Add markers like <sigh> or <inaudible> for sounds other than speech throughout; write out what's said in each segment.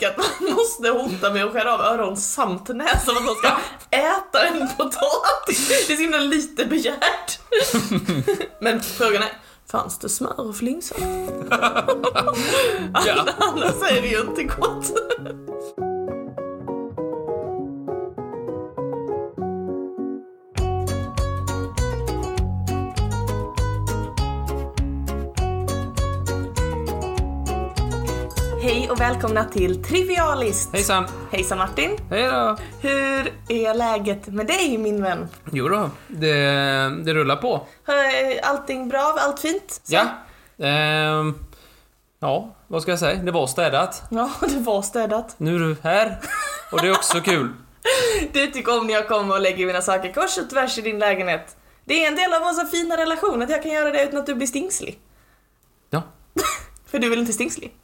tänker att man <laughs> måste hota med att skära av öron samt näsan att de ska äta en potatis. Det är så himla lite begärt. <laughs> Men frågan är, fanns det smör och flingsalt? <laughs> Ja. Annars är det ju inte gott. Hej och välkomna till Trivialist. Hejsan! Hejsan Martin. Hej då! Hur är läget med dig min vän? Jo då, det, det rullar på. Är Allting bra? Allt fint? Ja. Ehm, ja, vad ska jag säga? Det var städat. Ja, det var städat. Nu är du här. Och det är också kul. <laughs> Du tycker om när jag kommer och lägger mina saker kors och tvärs i din lägenhet. Det är en del av vår så fina relation att jag kan göra det utan att du blir stingslig. Ja. <laughs> För du är väl inte stingslig?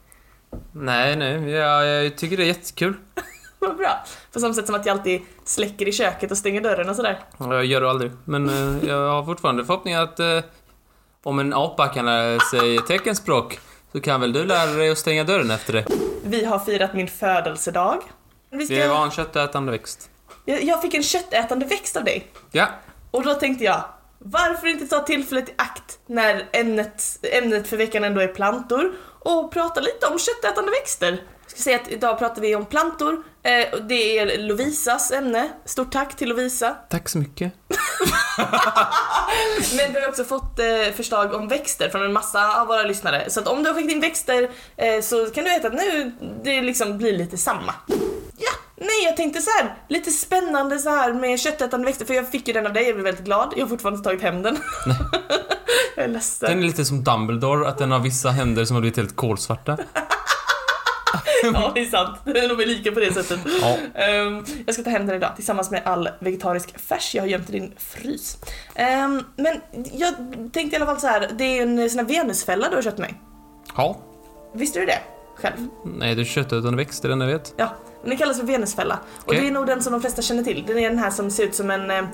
Nej, nej, jag, jag tycker det är jättekul. <laughs> Vad bra. På samma sätt som att jag alltid släcker i köket och stänger dörren och sådär. Jag gör det aldrig. Men eh, jag har fortfarande förhoppningar att eh, om en apa kan lära sig teckenspråk så kan väl du lära dig att stänga dörren efter det. Vi har firat min födelsedag. Vi ska... Det var en köttätande växt. jag, jag fick en köttätande växt av dig. Ja, Och då tänkte jag, varför inte ta tillfället i akt när ämnet, ämnet för veckan ändå är plantor och prata lite om köttätande växter. Jag ska säga att idag pratar vi om plantor. Eh, det är Lovisas ämne. Stort tack till Lovisa. <laughs> tack så mycket. Men vi har också fått eh, förslag om växter från en massa av våra lyssnare. Så att om du har skickat in växter eh, så kan du veta att nu det liksom blir lite samma. Nej jag tänkte så här, lite spännande så här med köttätande växter för jag fick ju den av dig, jag blev väldigt glad. Jag har fortfarande inte tagit hem den. <laughs> jag är ledsen. Den är lite som Dumbledore, att den har vissa händer som har blivit helt kolsvarta. <laughs> Ja, det är sant. De är lika på det sättet. Ja. Ehm, jag ska ta hem den idag tillsammans med all vegetarisk färs jag har gömt i din frys. Ehm, men jag tänkte i alla fall så här, det är en sån här venusfälla du har köpt mig. Ja. Visste du det? Själv? Nej, det är köttätande växter, den jag vet. Ja, det kallas för venusfälla. Och det är nog den som de flesta känner till. Den är den här som ser ut som en, eh,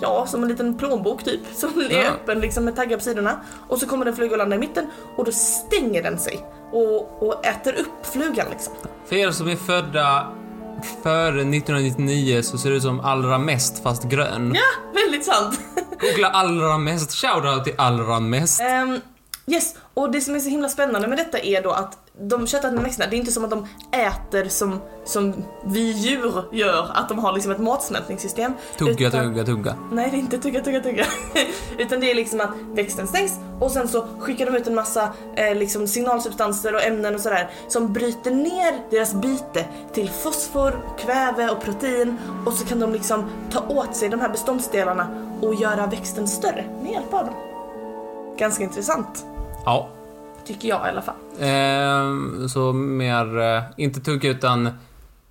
ja, som en liten plånbok typ. <laughs> Som är Ja. öppen liksom med taggar på sidorna. Och så kommer den fluga och landa i mitten och då stänger den sig. Och, och äter upp flugan liksom. För er som är födda före 1999 så ser det ut som allra mest fast grön. Ja, väldigt sant. <laughs> Googla allra mest, shoutout till allra mest. Ehm, yes, och det som är så himla spännande med detta är då att de köttätande växterna, det är inte som att de äter som, som vi djur gör, att de har liksom ett matsmältningssystem. Tugga, utan- tugga, tugga. Nej, det är inte tugga, tugga, tugga. <laughs> Utan det är liksom att växten stängs och sen så skickar de ut en massa eh, liksom signalsubstanser och ämnen och sådär som bryter ner deras byte till fosfor, kväve och protein och så kan de liksom ta åt sig de här beståndsdelarna och göra växten större med hjälp av dem. Ganska intressant, Ja. Tycker jag i alla fall. Ehm, så mer, eh, inte tugga utan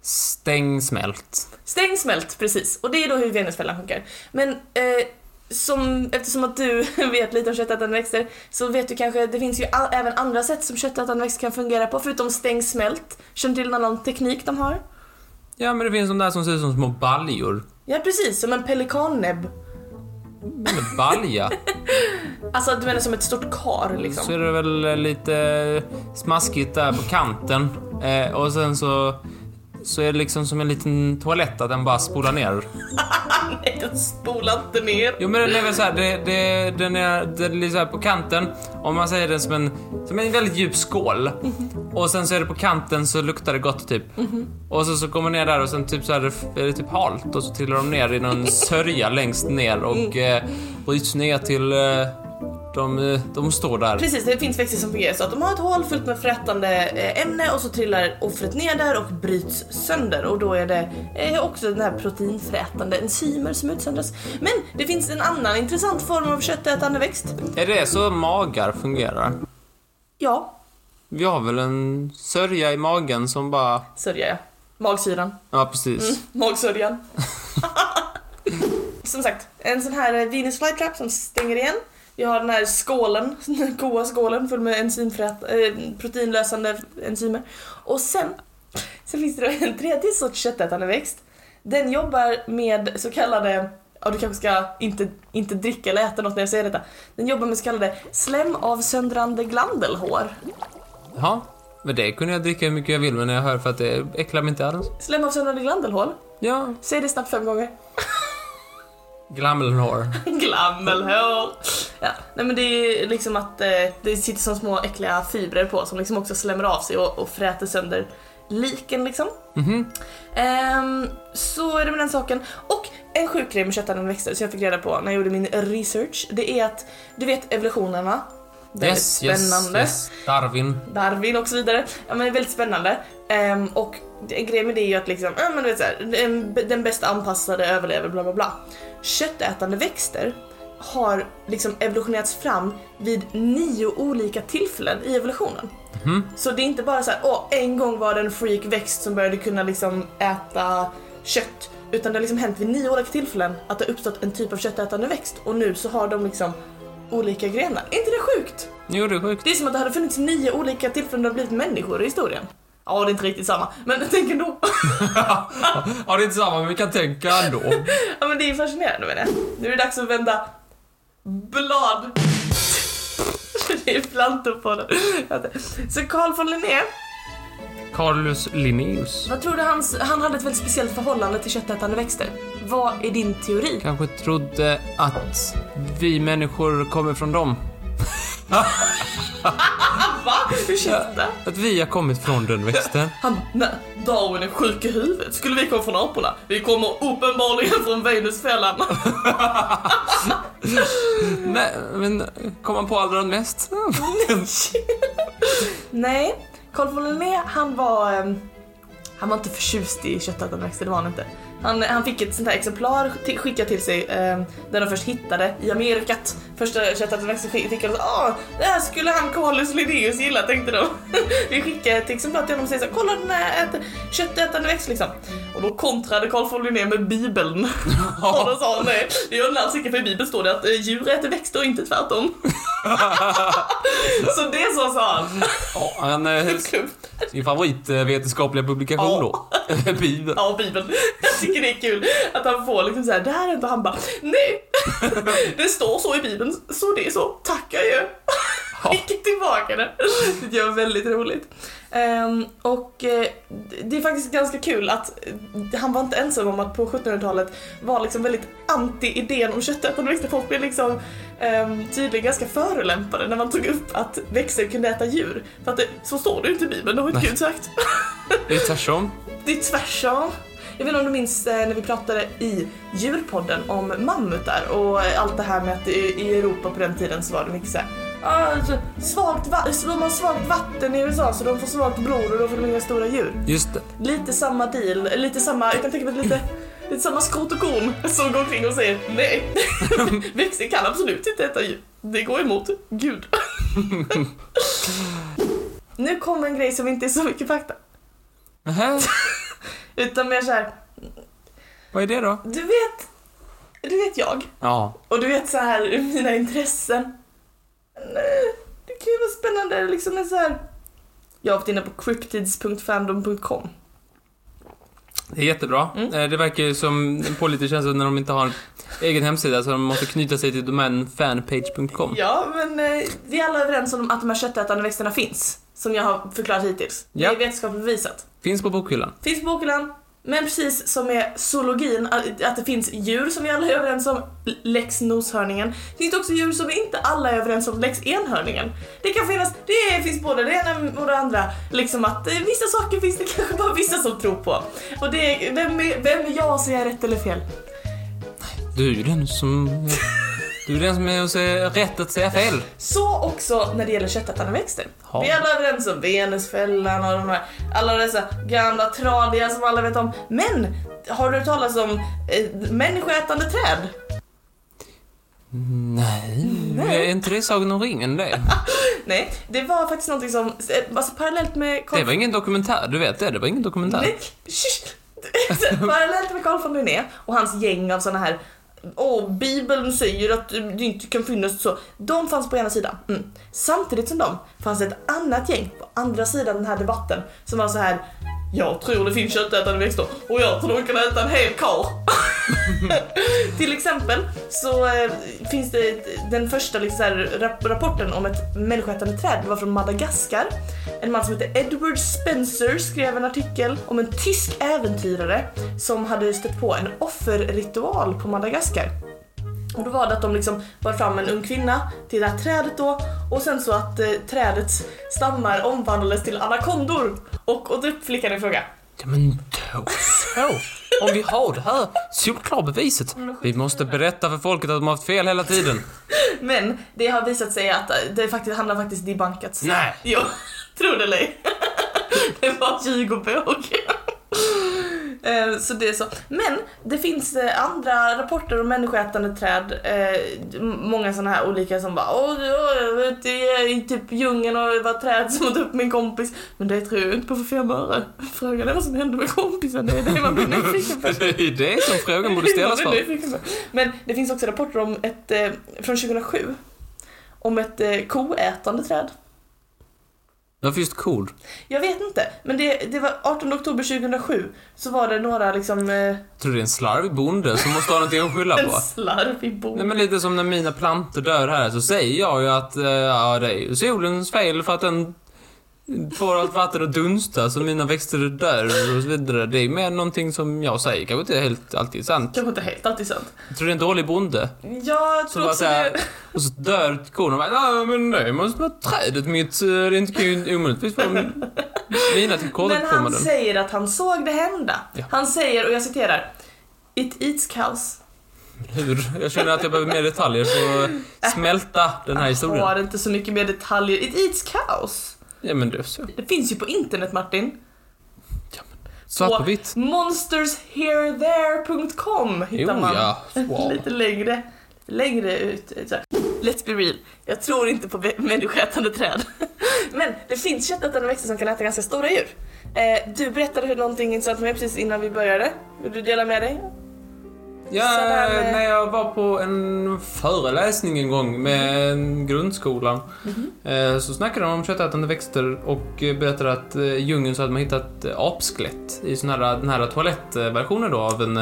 stängsmält. Stängsmält, precis. Och det är då hur venusfällan funkar. Men eh, som, eftersom att du <laughs> vet lite om köttätande växter så vet du kanske, det finns ju all, även andra sätt som köttätande växter kan fungera på förutom stängsmält. Känner du till någon annan teknik de har? Ja, men det finns de där som ser ut som små baljor. Ja precis, som en pelikannäbb. Med balja. Alltså du menar som ett stort kar liksom? Så är det väl lite smaskigt där på kanten. Eh, och sen så, så är det liksom som en liten toalett att den bara spolar ner. <laughs> Nej, den spolar inte ner. Jo men den är väl såhär, det, det, den är, den är så här på kanten. Om man säger den som en, som en väldigt djup skål. Och sen så är det på kanten så luktar det gott typ. Och så, så kommer ner där och sen typ så här är det typ halt och så trillar de ner i någon <laughs> sörja längst ner och eh, bryts ner till eh, de, eh, de står där. Precis, det finns växter som fungerar så att de har ett hål fullt med frätande eh, ämne och så trillar offret ner där och bryts sönder och då är det eh, också den här proteinfrätande enzymer som utsöndras. Men det finns en annan intressant form av köttätande växt. Är det så magar fungerar? Ja, Vi har väl en sörja i magen som bara... sörja ja. Magsyran. Ja, precis. Magsörjan. <laughs> som sagt, en sån här Venus flytrap som stänger igen. Vi har den här skålen, den goa skålen full med enzymfrät, eh, proteinlösande enzymer. Och sen, sen finns det en tredje sorts köttätande växt. Den jobbar med så kallade Ja, du kanske ska inte, inte dricka eller äta något när jag säger detta. Den jobbar med så kallade slemavsöndrande glandelhår. Ja. Men det kunde jag dricka hur mycket jag vill men jag hör för att det äcklar mig inte alls. Slemavsöndrande glandelhål. Ja, Säg det snabbt fem gånger. Glammelhår. <laughs> Glammelhår. Ja, nej men det är liksom att eh, det sitter som små äckliga fibrer på som liksom också slämmer av sig och, och fräter sönder liken liksom. Mhm. Ehm, så är det med den saken. Och en sjuk grej med köttätande växter som jag fick reda på när jag gjorde min research, det är att du vet evolutionen va? Väldigt Yes, yes, spännande. yes. Darwin. Darwin och så vidare. Ja men väldigt spännande. Ehm, och en grej med det är ju att liksom, ja men du vet såhär, den, den bäst anpassade överlever bla bla bla. Köttätande växter har liksom evolutionerats fram vid nio olika tillfällen i evolutionen. Mhm. Så det är inte bara så här, åh en gång var det en freak växt som började kunna liksom äta kött. Utan det har liksom hänt vid nio olika tillfällen att det har uppstått en typ av köttätande växt och nu så har de liksom olika grenar. Är inte det sjukt? Jo, det är sjukt. Det är som att det hade funnits nio olika tillfällen då det har blivit människor i historien. Ja, det är inte riktigt samma, men tänk ändå. <laughs> ja, det är inte samma, men vi kan tänka ändå. ja, men det är fascinerande med det. Nu är det dags att vända blad. det är plantor på den. Så Carl von Linné, Carlos Linnaeus. vad tror du hans, han hade ett väldigt speciellt förhållande till köttätande växter? Vad är din teori? Kanske trodde att vi människor kommer från dem. <laughs> Va? Ursäkta? Att vi har kommit från den växten. <laughs> Han, nej, Darwin är sjuk i huvudet. Skulle vi komma från aporna? Vi kommer uppenbarligen från Venusfällan. <laughs> Nej, men kom man på allra mest? <laughs> Nej, Carl von Linné han var, ehm, han var inte förtjust i köttätande växter, det var han inte. Han, han fick ett sånt här exemplar till, skickat till sig eh, där de först hittade i Amerikat. Första köttätande växter skick- fick han så ah, det här skulle han Carlos Linnaeus gilla tänkte de. <laughs> Vi skickar ett exemplar till honom och säger så här, kolla den här äter, köttätande växt liksom. Och då kontrade Carl von Linné med bibeln. <laughs> och då sa han nej, det gör den inte för i bibeln står det att eh, djur äter växter och inte tvärtom. <laughs> <laughs> så det så sa han. Ja, han eh, sin favoritvetenskapliga publikation då. <laughs> Bibeln. Ja, Bibeln. Jag tycker det är kul att han får liksom såhär, det här är inte han bara, nej, <laughs> det står så i Bibeln, så det är så, tack adjö. Ja. Skicka tillbaka det. Det är väldigt roligt. Ehm, och eh, det är faktiskt ganska kul att eh, han var inte ensam om att på 1700-talet vara liksom väldigt anti idén om köttätande växter. Folk blev liksom um, tydligen ganska förolämpade när man tog upp att växter kunde äta djur. För att det, så står det ju inte i Bibeln, det har inte. Gud sagt. Det är tvärtom. <laughs> Det är tvärsom. Jag vet inte om du minns eh, när vi pratade i djurpodden om mammutar och allt det här med att i, Europa på den tiden så var det mycket såhär alltså, svagt va- så de har svagt vatten i USA så de får svagt blod och då får de inga stora djur. Just det. Lite samma deal, lite samma, jag kan tänka mig lite, lite samma skrot och korn som går omkring och säger nej, <laughs> växter kan absolut inte äta djur. Det går emot Gud. <laughs> nu kommer en grej som inte är så mycket fakta, Nähä, <laughs> utan mer såhär, vad är det då? Du vet, du vet jag. Ja. Och du vet så här mina intressen. Det kan ju vara spännande liksom med så här. Jag har varit inne på cryptids.fandom.com. Det är jättebra. Mm. Eh, Det verkar ju som på lite känsla när de inte har en egen hemsida så de måste knyta sig till domänen fanpage.com. Ja, men eh, vi är alla överens om att de här köttätande växterna finns. Som jag har förklarat hittills. Ja. Det är vetenskapligt bevisat. Finns på bokhyllan. Finns på bokhyllan. Men precis som med zoologin, att det finns djur som vi alla är överens om, lex noshörningen, finns det också djur som vi inte alla är överens om, lex enhörningen. Det kan finnas, det finns både det ena och det andra, liksom att eh, vissa saker finns det kanske bara vissa som tror på. Och det vem är, vem är jag att säga rätt eller fel? Du är ju den som... Du är den som är är rätt att säga fel. Så också när det gäller köttätande växter. Ja. Vi är alla överens om Venusfällan och de här, alla dessa gamla tradiga som alla vet om. Men, har du hört talas om eh, människoätande träd? Nej, Nej. är inte det Sagan om ringen det? <laughs> Nej, det var faktiskt någonting som, eh, alltså parallellt med Carl Det var ingen dokumentär, du vet det? Det var ingen dokumentär. Nej. <laughs> <laughs> Parallellt med Carl von Linné och hans gäng av såna här och Bibeln säger att det inte kan finnas så. De fanns på ena sidan. Mm. Samtidigt som de fanns ett annat gäng på andra sidan den här debatten som var så här jag tror det finns köttätande växter och jag tror de kan äta en hel karl. <laughs> Till exempel så eh, finns det den första liksom, så här, rapporten om ett människoätande träd. Det var från Madagaskar. En man som heter Edward Spencer skrev en artikel om en tysk äventyrare som hade stött på en offerritual på Madagaskar. Och då var det att de liksom bar fram en ung kvinna till det här trädet då och sen så att eh, trädets stammar omvandlades till anakondor. Och, och då flickan i fråga. Ja men då så. Om vi har det här solklara beviset. Vi måste berätta för folket att de har haft fel hela tiden. <laughs> Men det har visat sig att eh, det faktiskt, han har faktiskt debunkats. Nej. Jo, <laughs> tro det eller ej. <laughs> Det var ljug och båg. Så det är så. Men det finns eh, andra rapporter om människoätande träd. eh, Många sådana här olika som bara Åh, ja, jag det är i typ djungeln och det var träd som åt upp min kompis. Men det tror jag inte på för fem öre. Frågan är vad som hände med kompisen. Det är det man blir nyfiken på. <laughs> Det är det som frågan borde <laughs> ställas för. Men det finns också rapporter om ett, eh, från 2007, om ett eh, koätande träd. Varför just kor? Jag vet inte, men det, det var 18 oktober 2007, så var det några liksom, eh, Tror du det är en slarvig bonde som måste ha någonting att skylla <laughs> en på? slarvig bok. Nej men lite som när mina plantor dör här så säger jag ju att eh, ja, det är solens fel för att den får allt vatten att dunsta så mina växter dör och så vidare. Det är mer någonting som jag säger, kanske inte helt alltid sant. Kanske inte helt alltid sant. Jag tror det är en dålig bonde. Jag Som tror också det. och så dör kon och bara ja men det måste vara trädet mitt, det kan ju omöjligtvis vara mina Men han säger att han såg det hända. Ja. Han säger, och jag citerar, It eats cows. Hur? Jag känner att jag behöver mer detaljer för att smälta den här Jag historien. har inte så mycket mer detaljer. It eats cows. Ja men det är så. Det finns ju på internet Martin. Svart på vitt. monstersherethare.com hittar Jo man. ja, <laughs> wow. Lite längre, längre ut. Så här. Let's be real. Jag tror inte på människoätande träd. <laughs> Men det finns köttätande växter som kan äta ganska stora djur. Eh, du berättade hur någonting intressant för mig precis innan vi började. Vill du dela med dig? Ja, Sådär när jag var på en föreläsning en gång med grundskolan eh, så snackade de om köttätande växter och berättade att eh, i djungeln så hade man hittat eh, apskelett i sån här, den här toalettversionen då av, en,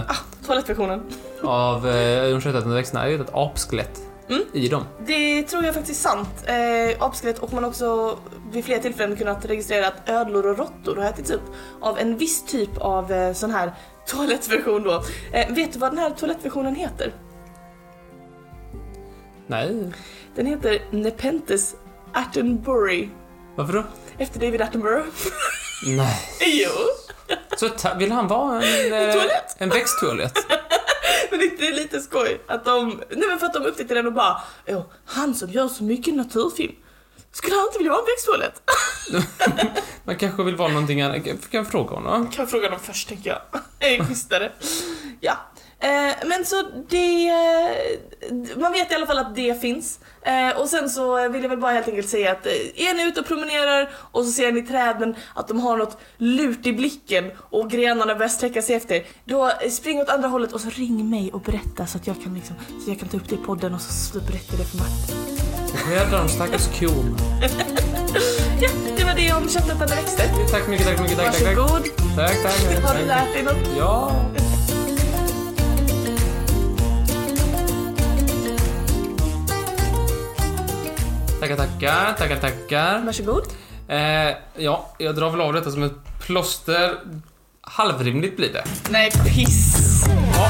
Toalettversionen. av de köttätande växterna. Jag hittat apskelett Mm. i dem. Det tror jag faktiskt är sant. Eh, apskelett och man har också vid flera tillfällen kunnat registrera att ödlor och råttor har ätits upp av en viss typ av eh, sån här toalettversion då. Eh, vet du vad den här toalettversionen heter? Nej, Den heter Nepenthes Attenborough. varför då? Efter David Attenborough. Nej. jo! Så vill han vara en, eh, en växttoalett? <laughs> Men det är lite skoj att de, nej men för att de upptäckte den och bara Åh, han som gör så mycket naturfilm. Skulle han inte vilja vara en växttoalett? <laughs> Man kanske vill vara någonting annat. Kan jag fråga honom? Kan jag fråga dem först tänker jag. Är schysstare. Ja. Eh, men så det... eh, Man vet i alla fall att det finns. Eh, och sen så vill jag väl bara helt enkelt säga att är ni ute och promenerar och så ser ni träden att de har något lurt i blicken och grenarna börjar sträcka sig efter. Då spring åt andra hållet och så ring mig och berätta så att jag kan, liksom, så jag kan ta upp det i podden och så, jag det för Martin. Rädda de stackars korna. Ja, det var det om köttätande växter. Tack mycket, tack mycket, tack, tack, tack. Varsågod. Tack, tack. Har du lärt dig något? Ja. Tackar, tackar, tackar, tackar. Varsågod. Eh, ja, jag drar väl av detta som ett plåster. Halvrimligt blir det. Nej, piss. Ja.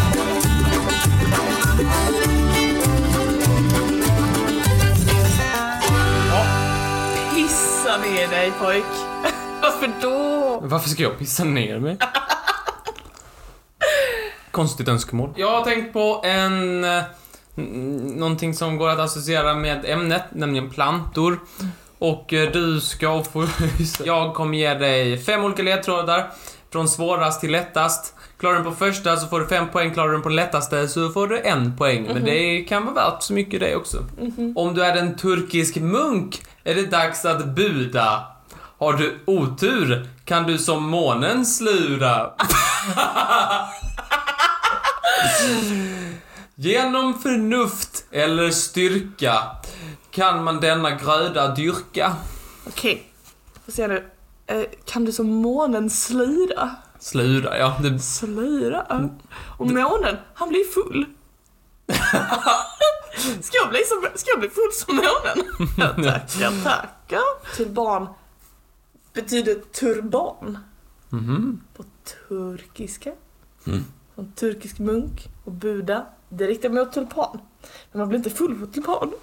Pissa ner dig pojk. <laughs> Varför då? Varför ska jag pissa ner mig? Konstigt önskemål. Jag har tänkt på en... eh, Någonting som går att associera med ämnet, nämligen plantor. Och eh, du ska få... <laughs> Jag kommer ge dig fem olika ledtrådar. Från svårast till lättast. Klarar du den på första så får du fem poäng, klarar du den på lättaste så får du en poäng. Men det kan vara värt så mycket det också. Om du är en turkisk munk är det dags att buda. Har du otur kan du som månen slura. <laughs> Genom förnuft eller styrka kan man denna gröda dyrka. Okej, får se nu. eh, kan du som månen slira? Slura, ja. Det, Slira? Och månen, han blir full. <laughs> Ska jag bli, som, ska jag bli full som månen? <laughs> Ja, tackar, tackar. Turban betyder turban mhm. på turkiska. Mm. Som turkisk munk och buda. Det riktar mot tulpan. Men man blir inte full på tulpan. <laughs>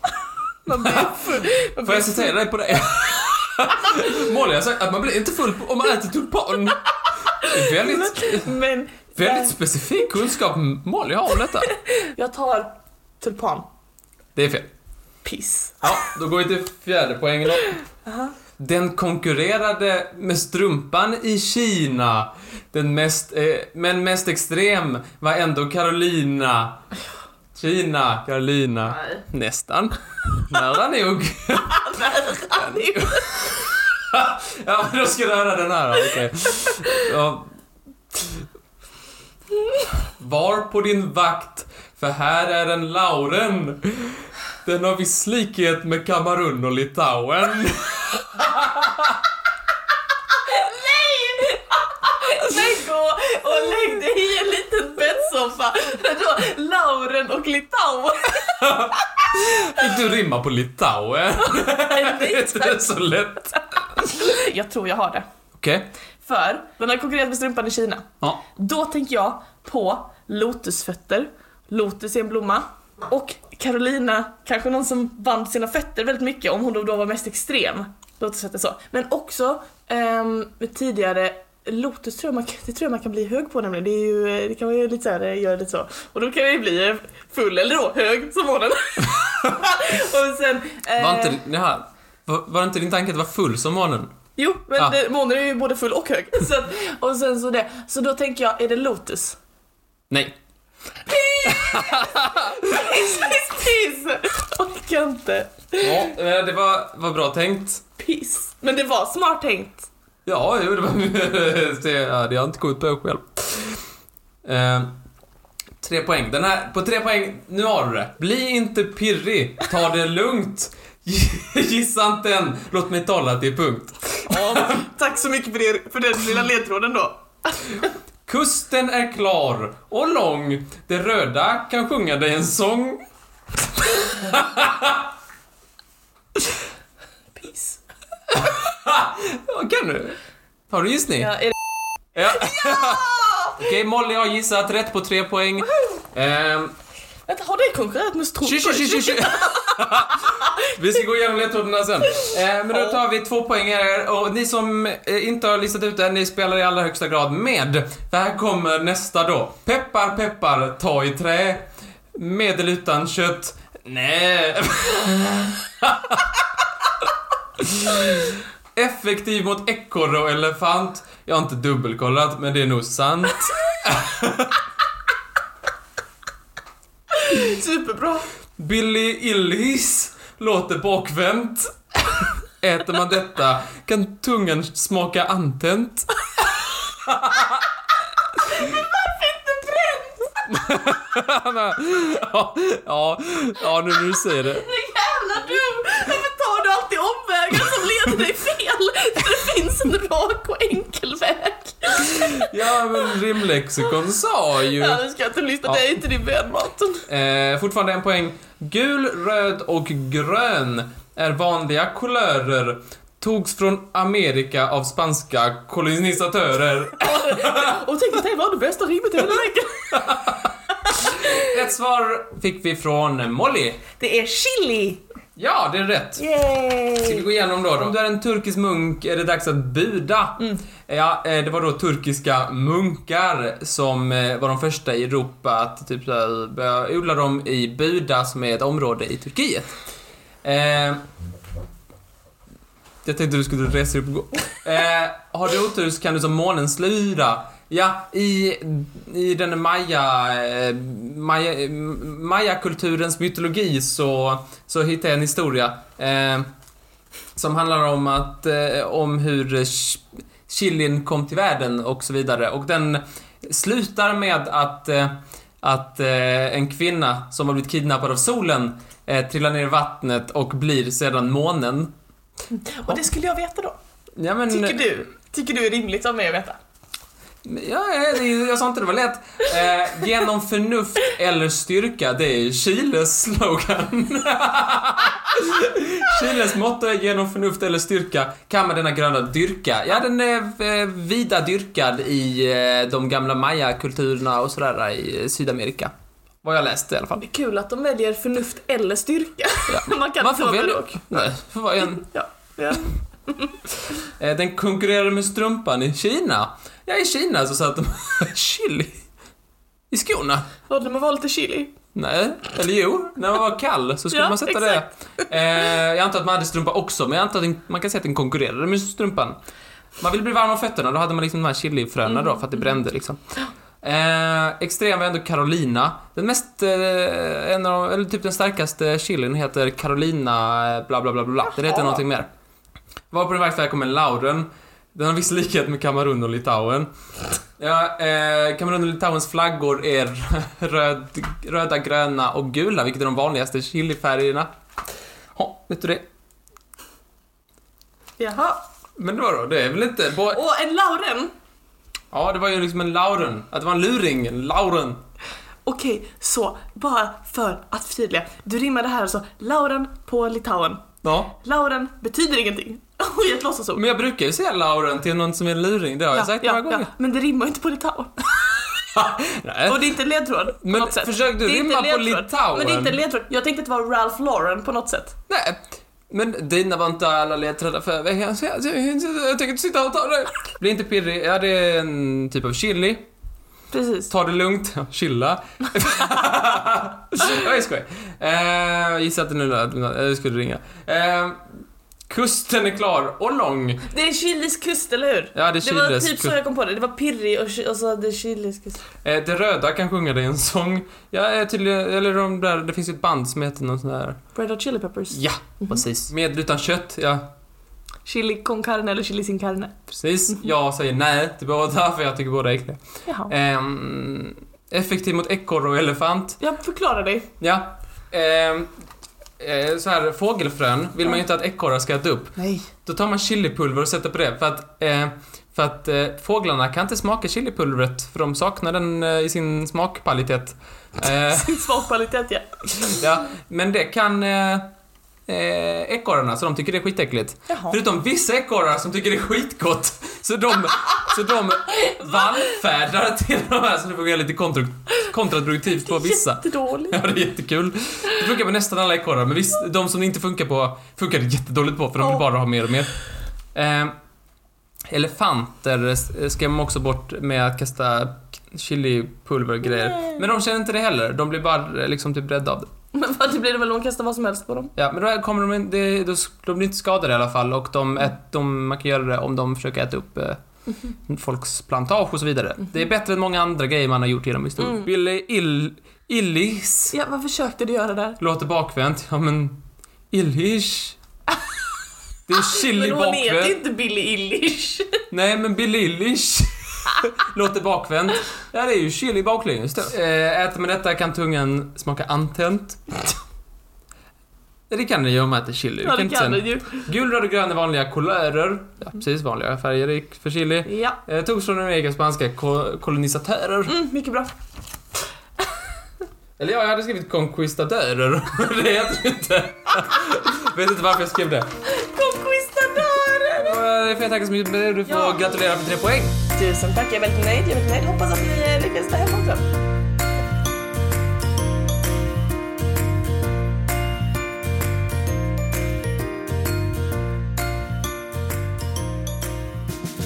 Man blir <laughs> full. Man Får blir jag citera dig på det? Molly har sagt att man blir inte full om man äter tulpan. Det är väldigt, Men väldigt specifik kunskap Molly har om detta. jag tar tulpan. Det är fel. Piss. Ja, då går vi till fjärde poängen då. Den konkurrerade med strumpan i Kina. Den mest, eh, men mest extrem var ändå Carolina. Kina, Carolina. Nej. Nästan. Nära nog. <laughs> <laughs> Ja, men då ska du höra den här. Okej. Ja. Var på din vakt, för här är en Lauren. Den har viss likhet med Kamerun och Litauen. <laughs> Nej, gå och lägg dig i en liten bäddsoffa. Då, Lauren och Litauen. Fick du rimma på Litauen? <laughs> <laughs> Det är inte så lätt. Jag tror jag har det. Okej. För den har konkurrerat med strumpan i Kina. Ja. Då tänker jag på lotusfötter. Lotus är en blomma. Och Carolina, kanske någon som band sina fötter väldigt mycket om hon då, var mest extrem. Lotusfötter så. Men också med tidigare Lotus tror jag man, det tror jag man kan bli hög på nämligen. Det, är ju, det kan man ju lite såhär, göra lite så. Och då kan jag ju bli full, eller då hög som månen. <laughs> och sen... eh, Var inte, jaha, var, var inte din tanke att vara full som månen? Jo, men Ja. det, månen är ju både full och hög. <laughs> Så, och sen så det. Så då tänker jag, är det Lotus? Nej. Piss, piss, piss! Orkar inte. Ja, eh, det var, var bra tänkt. Piss. Men det var smart tänkt. Ja, jo, det var... <laughs> det, har jag inte kommit på själv. Eh, tre poäng. Den här, på tre poäng, nu har du det. Bli inte pirrig, ta det lugnt. <laughs> Gissa inte än, låt mig tala till punkt. Ja, tack så mycket för, det, för den lilla ledtråden då. <laughs> Kusten är klar och lång. Det röda kan sjunga dig en sång. Ja, kan du? Har du gissning? Ja, är det... Ja. <laughs> Okej, Molly har gissat rätt på tre poäng. Ehm, Vänta, har det konkurrerat med tju, tju, tju, tju, strumpor? tju. Vi ska gå igenom ledtrådarna sen. Ehm, men då tar vi två poäng här och ni som eh, inte har listat ut det, ni spelar i allra högsta grad med. För här kommer nästa då. Peppar, peppar, ta i trä. Medel utan kött. Nej. <laughs> Effektiv mot ekorre och elefant. Jag har inte dubbelkollat, men det är nog sant. <laughs> <laughs> Superbra. Billy Illis låter bakvänt. Äter man detta kan tungan smaka antänt. Inte bränt! <laughs> ja, ja, ja, nu när du säger det. <laughs> Så jävla dum! Varför tar du alltid <laughs> leder dig fel? Det finns en rak och enkel väg. Ja, men rimlexikon sa ju. Ja, nu ska jag inte lyssna, Ja. det är inte din vän Martin. Eh, fortfarande en poäng. Gul, röd och grön är vanliga kulörer. Togs från Amerika av spanska kolonisatörer. <laughs> Och tänk att det var det bästa rimmet i hela veckan. Rätt <laughs> svar fick vi från Molly. Det är chili! Ja, det är rätt. Ska vi Yay! gå igenom då, då? Om du är en turkisk munk är det dags att buda. Ja, eh, det var då turkiska munkar som eh, var de första i Europa att typ börja odla dem i Buda som är ett område i Turkiet. Eh, jag tänkte du skulle resa upp och gå. Eh, har du otur så kan du som månen slura. Ja, i, i den maya, eh, maya, mayakulturens mytologi så, så hittade jag en historia eh, som handlar om att, eh, om hur ch- chilin kom till världen och så vidare. Och den slutar med att, eh, att eh, en kvinna som har blivit kidnappad av solen eh, trillar ner i vattnet och blir sedan månen. Och det skulle jag veta då. Ja, men, Tycker du? tycker du är rimligt av mig att veta? Ja, jag sa inte det var lätt. Eh, genom förnuft eller styrka, det är Chiles slogan. <laughs> Chiles motto är genom förnuft eller styrka kan man denna gröna dyrka. Ja, den är eh, vida dyrkad i eh, de gamla maya-kulturerna och sådär i Sydamerika. Vad jag läst i alla fall. Det är kul att de väljer förnuft eller styrka. <laughs> Man kan Man får välja. och. Nej, får vara en. Ja, ja. <laughs> Eh, Den konkurrerar med strumpan i Kina. Ja, i Kina så satt de <laughs> chili i skorna. Låt mig vara lite chili. Nej, eller jo, när man var kall så skulle Ja, man sätta exakt. det. Eh, jag antar att man hade strumpa också, men jag antar att man kan säga att den konkurrerade med strumpan. Man ville bli varm om fötterna, då hade man liksom de här chilifröna då för att det brände liksom. Eh, extrem var ändå Carolina. Den mest, eh, en av, eller typ den starkaste chilin heter Carolina eh, bla bla bla bla. Den heter någonting mer. Var på den väg kommer Lauren. Den har viss likhet med Kamerun och Litauen. Ja, eh, Kamerun och Litauens flaggor är röd, röda, gröna och gula, vilket är de vanligaste chilifärgerna. Ja, vet du det? Jaha. Men då då, det är väl inte... Bo- Och en lauren. ja, det var ju liksom en Lauren. Att det var en luring, en Lauren. Okej, så bara för att förtydliga. Du rimmade här alltså lauren på Litauen. Ja. Lauren betyder ingenting. <laughs> Och ett låtsasord. Men jag brukar ju säga Lauren till någon som är luring, det har jag sagt några gånger. Men det rimmar inte på Litauen. <laughs> Och det är inte ledtråd på Men något sätt. försök du rimma på. Litauen. Men det är inte ledtråd. Jag tänkte att det var Ralph Lauren på något sätt. Nej. Men dina var inte alla ledtrådar för veckan, så jag, jag, tänker inte sitta och ta det. Bli inte pirrig, ja det är en typ av chili. Precis. Ta det lugnt, ja, <laughs> chilla. jag skojar. Eh, jag gissar att det nu lät, jag skulle ringa. Eh, kusten är klar och lång. Det är Chiles kust, eller hur? Ja, det är Det var Chiles typ så kust. jag kom på det. Det var pirrig och, och så hade Chiles kust. Eh, det röda kan sjunga det i en sång. Ja, eh, tydligen, eller de där, det finns ju ett band som heter någon sån där. Red Hot Chili Peppers. Ja, precis. Med utan kött, ja. Chili con carne eller chili sin carne. Precis. Jag säger nej till båda, för jag tycker båda är äckliga. Jaha. Ehm, effektiv mot ekorre och elefant. Jag förklarar dig. Ja. Ehm, eh, så här, fågelfrön vill man ju inte att ekorrar ska äta upp. Nej. Då tar man chilipulver och sätter på det för att, eh, för att eh, fåglarna kan inte smaka chilipulvret för de saknar den eh, i sin smakpalitet. <laughs> Eh, Sin smakkvalitet, ja. ja, men det kan eh, ekorrarna, så de tycker det är skitäckligt. Jaha. Förutom vissa ekorrar som tycker det är skitgott. Så de, så de <laughs> vallfärdar till de här, så det fungerar lite kontra, kontraproduktivt på vissa. Jättedåligt. Ja, det är jättekul. Det funkar på nästan alla ekorrar, men visst, de som det inte funkar på, funkar det jättedåligt på, för de vill bara ha mer och mer. Eh, elefanter skrämmer också bort med att kasta chilipulver och grejer. Men de känner inte det heller, de blir bara liksom typ rädda av det. <laughs> Men vad, det blir det väl de kastar vad som helst på dem? Ja, men då kommer de, in- det, då, de blir inte skadade i alla fall och de, ät, de, man kan göra det om de försöker äta upp eh, folks plantage och så vidare. Det är bättre än många andra grejer man har gjort genom historien. Mm. Billy Ill, Illis Ja, vad försökte du göra där? låter bakvänt. Ja, men Illish. Det är <laughs> chili Men hon heter bakvänt. inte Billy Illish. Nej, men Billy Illish. <laughs> <laughs> Låter bakvänt. Ja, det är ju chili baklänges då. Eh, äter man detta kan tungan smaka antänt. Det kan den ju om man äter chili. Ja, det kan du ju. Gul, röd och grön är vanliga kulörer. Ja, precis. Vanliga färger för chili. Ja. Eh, togs från den egna spanska ko- kolonisatörer. Mm, mycket bra. Eller ja, jag hade skrivit conquistadörer. <laughs> det heter det inte. Vet inte varför jag skrev det. Conquistadörer! Eh, Får jag tacka så mycket. Du får Ja. gratulera för tre poäng. Tusen tack, jag är väldigt nöjd. Jag är väldigt nöjd. Hoppas att ni eh, lyckas där hemma också.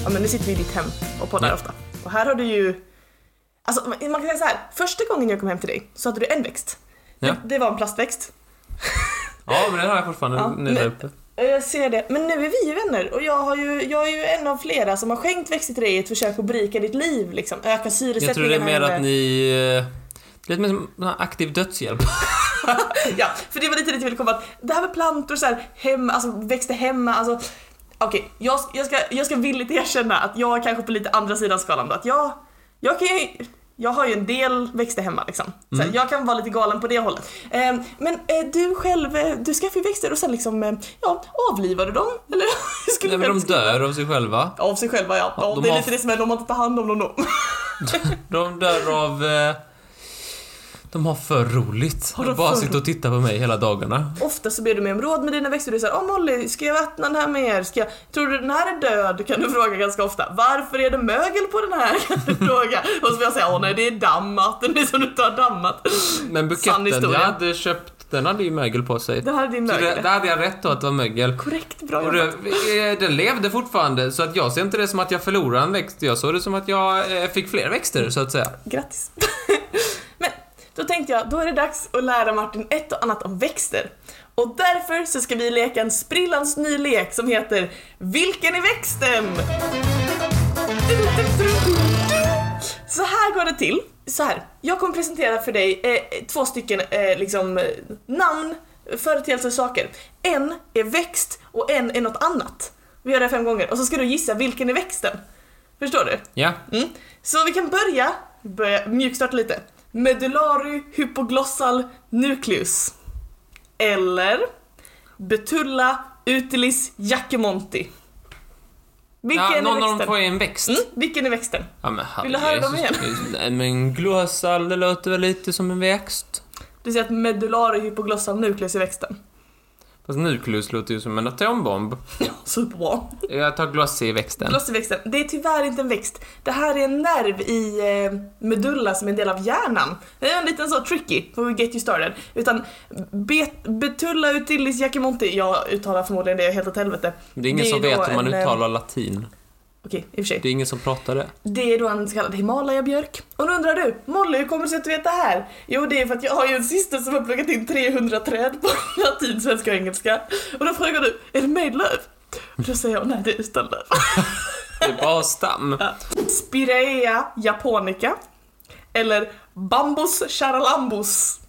Ja men nu sitter vi i ditt hem och poddar Ja. ofta. Och här har du ju... Alltså man kan säga så här. första gången jag kom hem till dig så hade du en växt. Ja. Det, det var en plastväxt. Ja, men den har jag fortfarande Ja, nu där uppe. Jag ser det. Men nu är vi ju vänner och jag, har ju, jag är ju en av flera som har skänkt växter till dig i ett försök att berika ditt liv liksom. Öka syresättningen Jag tror det är mer att ni... eh, Det är lite mer som aktiv dödshjälp. <laughs> Ja, för det var lite dit jag ville komma. Att det här med plantor så här, hemma, alltså växter hemma, alltså Okej, jag, jag, ska, jag ska villigt erkänna att jag kanske på lite andra sidan skalan då. Att jag, jag kan ju, jag har ju en del växter hemma liksom. Så Mm. jag kan vara lite galen på det hållet. Eh, men eh, du själv, eh, du skaffar ju växter och sen liksom, eh, ja, avlivar du dem? <laughs> Eller skulle Nej, men de dör av sig själva. Av sig själva ja. ja de det är har- lite det som är om man inte tar hand om dem då. <laughs> De dör av... De har för roligt. Har de bara för sitter och tittar på mig hela dagarna. Ofta så ber du mig om råd med dina växter. Du säger Åh Molly, ska jag vattna den här mer? Ska jag... Tror du den här är död? Kan du fråga ganska ofta. Varför är det mögel på den här? <laughs> Kan du fråga. Och så får jag säga Åh nej, det är dammat. Det är som du inte har dammat. Men buketten jag hade köpt, den hade ju mögel på sig. Här är din Så mögel. det, där hade jag rätt då att det var mögel. Korrekt, bra Och jobbat. det, eh, den levde fortfarande, så att jag ser inte det som att jag förlorade en växt. Jag såg det som att jag eh, fick fler växter, så att säga. Grattis. Då tänkte jag, då är det dags att lära Martin ett och annat om växter. Och därför så ska vi leka en sprillans ny lek som heter Vilken är växten? Så här går det till. Så här, jag kommer presentera för dig eh, två stycken eh, liksom, namn, företeelser, saker. En är växt och en är något annat. Vi gör det fem gånger och så ska du gissa vilken är växten. Förstår du? Ja. Mm. Så vi kan börja, börja mjukstarta lite. Medullary hypoglossal nucleus. Eller Betulla utilis jackemonti. Vilken ja är någon av dem får ju en växt. Mm, vilken är växten? Ja, men Vill du höra dem. Nej, men glossal, det låter väl lite som en växt. Du säger att medullary hypoglossal nucleus är växten. Fast nucleus låter ju som en atombomb. Ja, superbra. Jag tar glossy i växten. Glossyväxten, det är tyvärr inte en växt. Det här är en nerv i eh, medulla som är en del av hjärnan. Det är en liten så tricky, for we get you started. Utan bet, betulla utilis jackemonti, jag uttalar förmodligen det helt åt helvete. Det är ingen det är som vet hur man en, eh, uttalar latin. Okej, i och för sig. Det är ingen som pratar det. Det är då en så kallad Himalaya-björk. Och nu undrar du, Molly, hur kommer det sig att du vet det här? Jo, det är för att jag har ju en syster som har pluggat in 300 träd på latin, svenska och engelska. Och då frågar du, är det med löv? Och då säger jag, nej det är utan löv. <laughs> Det är bara stam. Spirea japonica eller Bambus charalambus.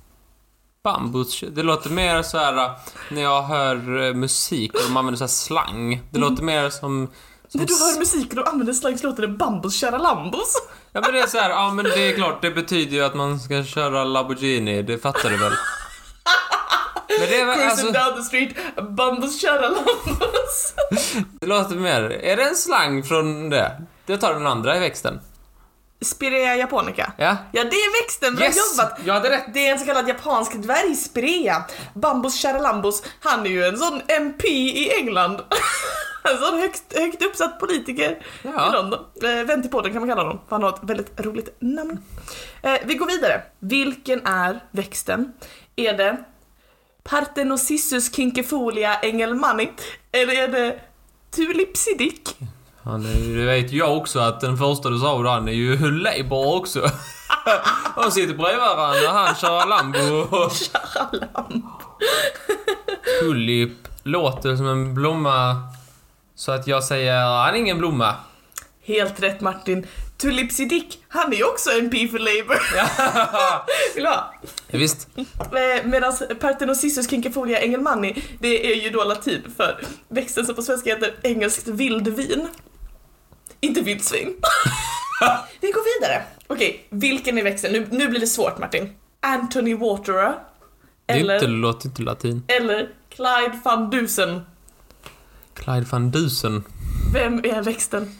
Bambus, det låter mer så här äh, när jag hör äh, musik och de använder så här slang. Det låter mer som... som När du hör musik och använder slang så låter det Bambus charalambus. Ja men det är så här, ja men det är klart, det betyder ju att man ska köra Lamborghini, det fattar du väl? Men det är väl, alltså, down the street, Bambus charalambus. <laughs> det låter mer, är det en slang från det? Det tar den andra i växten. Spirea japonica. Ja? Ja, det är växten, bra Yes! jobbat! Jag hade rätt! Det är en så kallad japansk dvärgspirea. Bambus charalambus, han är ju en sån MP i England. <laughs> En sån högt, högt uppsatt politiker Ja. i London. Eh, podden kan man kalla honom, för han har ett väldigt roligt namn. Eh, vi går vidare. Vilken är växten? Är det Parthenocissus kinkefolia engelmanni? Eller är det Tulipsidick? Han är, det vet jag också att den första du sa, han är ju Labour också. <laughs> De sitter bredvid varandra, han kör Lambo <laughs> och Charalamb. Tulip låter som en blomma. Så att jag säger, han är ingen blomma. Helt rätt Martin. Tulipsidick, han är ju också MP för Labour. <laughs> Vill du ha? Ja, visst. Medan Parthenocissus kinkefolia engelmanni, det är ju då latin för växten som på svenska heter engelskt vildvin. Inte vildsvin. <laughs> Vi går vidare. Okej, vilken är växten? Nu, nu blir det svårt Martin. Anthony Waterer. Det Eller, inte, låter inte latin. eller Clyde van Dusen. Clyde van Dusen. Vem är växten?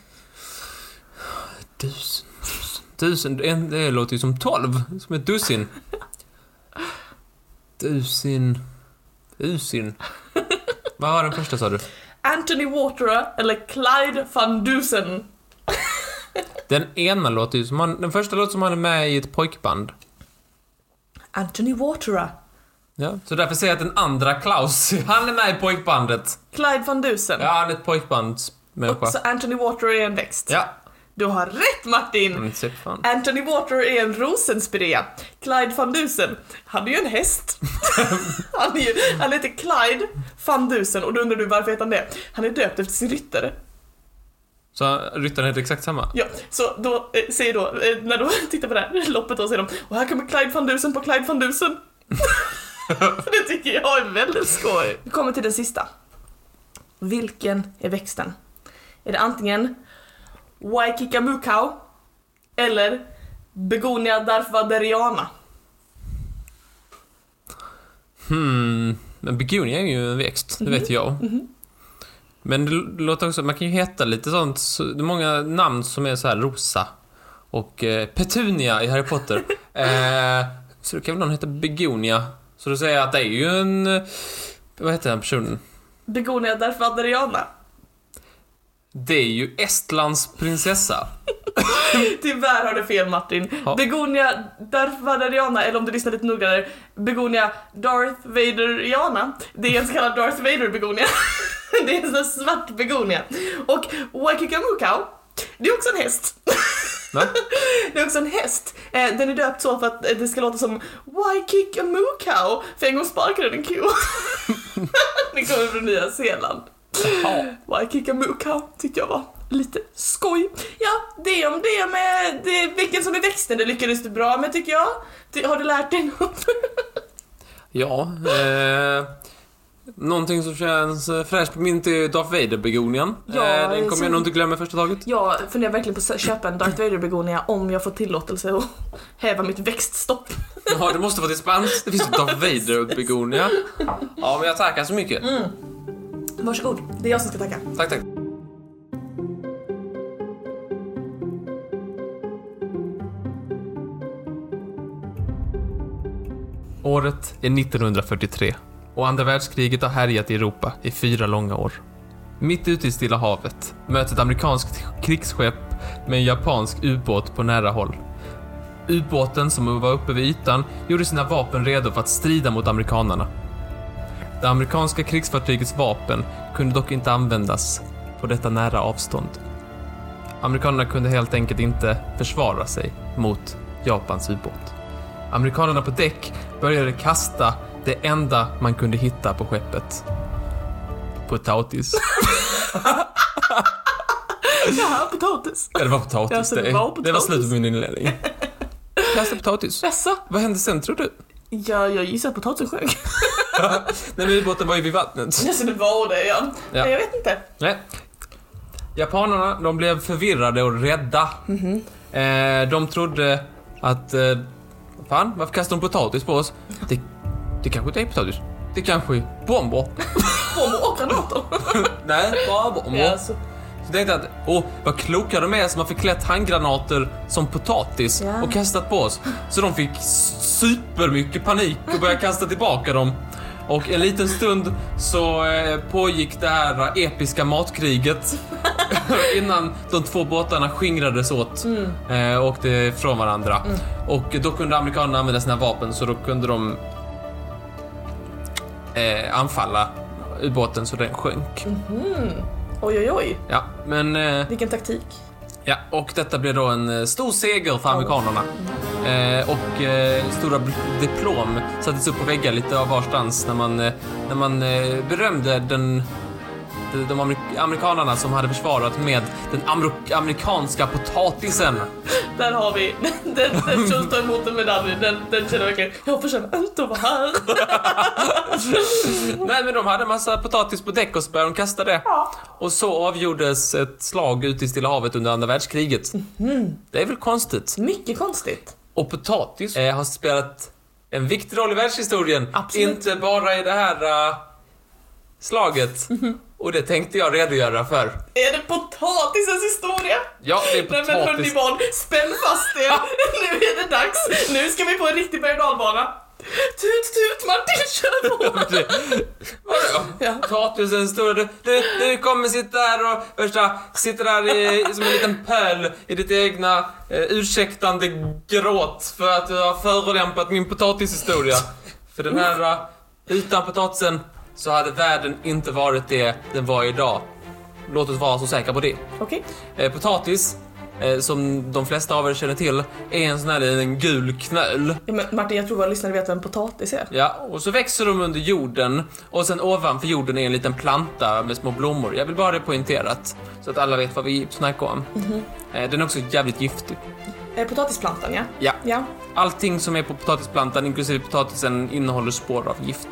Dusen, dusen. Dusen, en- det låter ju som tolv. Som ett dussin. <laughs> Dusin. Dusin. Vad var den första sa du? Anthony Waterer eller Clyde van Dusen? <laughs> Den ena låter ju som han, den första låter som han är med i ett pojkband. Anthony Waterer. Ja. Så därför säger jag att den andra Klaus, <laughs> han är med i pojkbandet. Clyde van Dusen. Ja, han är ett pojkbandsmänniska. Så Anthony Waterer är en växt. Ja. Du har rätt Martin! Mm, fan. Anthony Waterer är en rosenspirea. Clyde van Dusen, han är ju en häst. <laughs> han, är ju, han heter Clyde van Dusen och då undrar du varför heter han det? Han är döpt efter sin ryttare. Så ryttaren heter exakt samma? Ja, så då eh, säger då, eh, när de <laughs> tittar på det här loppet då säger de och här kommer Clyde van Dusen på Clyde van Dusen. <laughs> det tycker jag är väldigt skoj. Vi kommer till den sista. Vilken är växten? Är det antingen Waikikamukau eller Begonia darfaderiana. Hmm, men begonia är ju en växt, det vet jag. Men det låter också, man kan ju heta lite sånt, så, det är många namn som är så här rosa. Och eh, Petunia i Harry Potter. <laughs> eh, så då kan väl någon heta Begonia. Så då säger jag att det är ju en, vad heter den personen? Begonia darfaderiana. Det är ju Estlands prinsessa. <laughs> Tyvärr har du fel Martin. Ja. Begonia darfaderiana, eller om du lyssnar lite noggrannare, Begonia Darth Vaderiana. Det är en så kallad Darth Vader begonia. <laughs> det är en sån här svart begonia. Och Wakikamukau, det är också en häst. Va? <laughs> Det är också en häst. Eh, Den är döpt så för att eh, det ska låta som Waikikamucow, för en gång sparkade den en ko. Den kommer från Nya Zeeland. Jaha. Waikikamucow tyckte jag var lite skoj. Ja, det om det med det, vilken som är växten, det lyckades du bra med tycker jag. Har du lärt dig något? <laughs> Ja, eh, någonting som känns eh, fräscht på minnet är Darth Vader-begonian. Ja, eh, den kommer jag nog inte glömma i första taget. Jag funderar verkligen på att köpa en Darth Vader begonia om jag får tillåtelse att häva mitt växtstopp. <laughs> Ja, det måste vara dispens. Det finns ju Darth Vader-begonia. Ja, men jag tackar så mycket. Varsågod, det är jag som ska tacka. Tack, tack. Året är 1943 och andra världskriget har härjat i Europa i fyra långa år. Mitt ute i Stilla havet möts ett amerikanskt krigsskepp med en japansk ubåt på nära håll. Ubåten som var uppe vid ytan gjorde sina vapen redo för att strida mot amerikanarna. Det amerikanska krigsfartygets vapen kunde dock inte användas på detta nära avstånd. Amerikanerna kunde helt enkelt inte försvara sig mot Japans ubåt. Amerikanerna på däck började kasta det enda man kunde hitta på skeppet. Potatis. <laughs> Ja, potatis. Ja, det var potatis. Ja, så det var potatis. det var slutet på min inledning. <laughs> Kasta potatis. Jaså? Vad hände sen tror du? Ja, jag gissar att potatisen sjönk. <laughs> <laughs> Nej, men ubåten var ju vid vattnet. Alltså det var det ja. Ja. Jag vet inte. Nej. Japanerna, de blev förvirrade och rädda. Eh, de trodde att... Eh, fan, varför kastar de potatis på oss? Det, det kanske inte är potatis. Det kanske är bomber. <laughs> Bomber och granater. <laughs> Nej, bara bomber. Ja, så. Så tänkte att, åh, vad kloka de är som har förklätt handgranater som potatis Ja. och kastat på oss. Så de fick supermycket panik och började kasta tillbaka dem. Och en liten stund så eh, pågick det här episka matkriget <laughs> innan de två båtarna skingrades åt eh, och åkte ifrån varandra. Och då kunde amerikanerna använda sina vapen så då kunde de eh, anfalla ubåten så den sjönk. Oj, oj, oj. Ja, men eh, Vilken taktik. Ja, och detta blev då en eh, stor seger för amerikanerna. Eh, och eh, stora diplom sattes upp på väggar lite av varstans när man, eh, när man eh, berömde den, de, amerik- amerikanerna som hade försvarat med den amerikanska potatisen. Där har vi den, den, den som tar emot en medalj. Den, den känner verkligen, jag förtjänar inte att vara här. Nej, men de hade en massa potatis på däck och så började de kasta det. Ja. Och så avgjordes ett slag ute i Stilla havet under andra världskriget. Det är väl konstigt? Mycket konstigt. Och potatis eh, har spelat en viktig roll i världshistorien. Absolut. Inte bara i det här eh, slaget. Och det tänkte jag redogöra för. Är det potatisens historia? Ja, det är Nej men hörni potatis. barn, spänn fast er. <laughs> nu är det dags. Nu ska vi på en riktig berg. Tut tut Martin, kör på! Vadå? Ja. Potatisens historia. Du, du, du kommer sitta här och värsta, sitter där i, som en liten pöl i ditt egna eh, ursäktande gråt för att du har förolämpat min potatishistoria. För den här, eh, utan potatisen så hade världen inte varit det den var idag. Låt oss vara så säkra på det. Okej. Eh, potatis, eh, som de flesta av er känner till, är en sån här liten gul knöl. Ja, men Martin, jag tror våra lyssnare vet vad en potatis är. Ja, och så växer de under jorden och sen ovanför jorden är en liten planta med små blommor. Jag vill bara ha det poängterat så att alla vet vad vi snackar om. Eh, Den är också jävligt giftig. Eh, potatisplantan, ja. Ja, Ja. allting som är på potatisplantan, inklusive potatisen, innehåller spår av gift.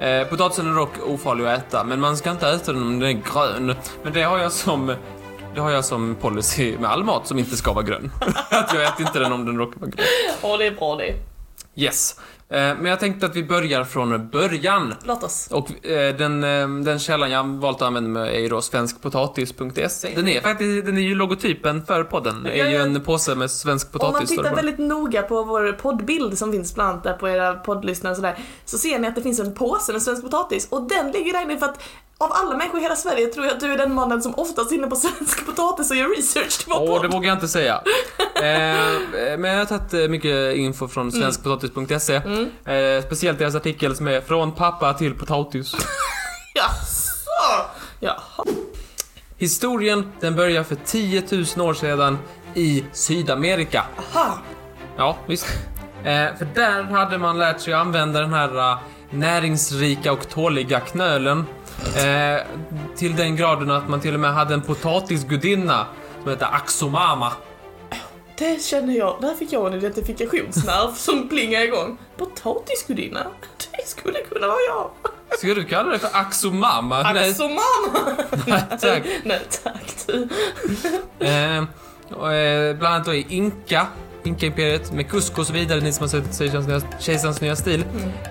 Eh, potatisen är dock ofarlig att äta, men man ska inte äta den om den är grön. Men det har jag som det har jag som policy med all mat som inte ska vara grön. <laughs> att jag äter inte den om den råkar vara grön. Ja, det är bra det. Yes. Eh, Men jag tänkte att vi börjar från början. Låt oss. Och eh, den, eh, den källan jag valt att använda mig är ju då svenskpotatis.se. Den är faktiskt, den är ju logotypen för podden. Det är ju en påse med svensk Om man potatis. står det tittar väldigt noga på vår poddbild som finns bland annat där på era poddlyssnare och sådär, så ser ni att det finns en påse med svensk potatis och den ligger där inne för att av alla människor i hela Sverige tror jag att du är den mannen som oftast är inne på svensk <laughs> potatis och gör research till vår Åh, podd. det vågar jag inte säga. <laughs> eh, men jag har tagit eh, mycket info från svenskpotatis.se. Eh, speciellt deras artikel som är Från pappa till potatis. <laughs> Jaså? Jaha. Historien, den börjar för 10 000 år sedan i Sydamerika. Aha. Ja, visst. Eh, för där hade man lärt sig att använda den här eh, näringsrika och tåliga knölen. Eh, till den graden att man till och med hade en potatisgudinna som hette Axomama. Det känner jag, där fick jag en identifikationsnerv som plingar igång. Potatisgudinna? Det skulle kunna vara jag. Ska du kalla det för Axomama? Mamma! nej, tack. <laughs> Nej tack du. Eh, och, eh, bland annat då i Inka, Inka-imperiet med Cusco och så vidare, ni som har sett Kejsarens nya, stil.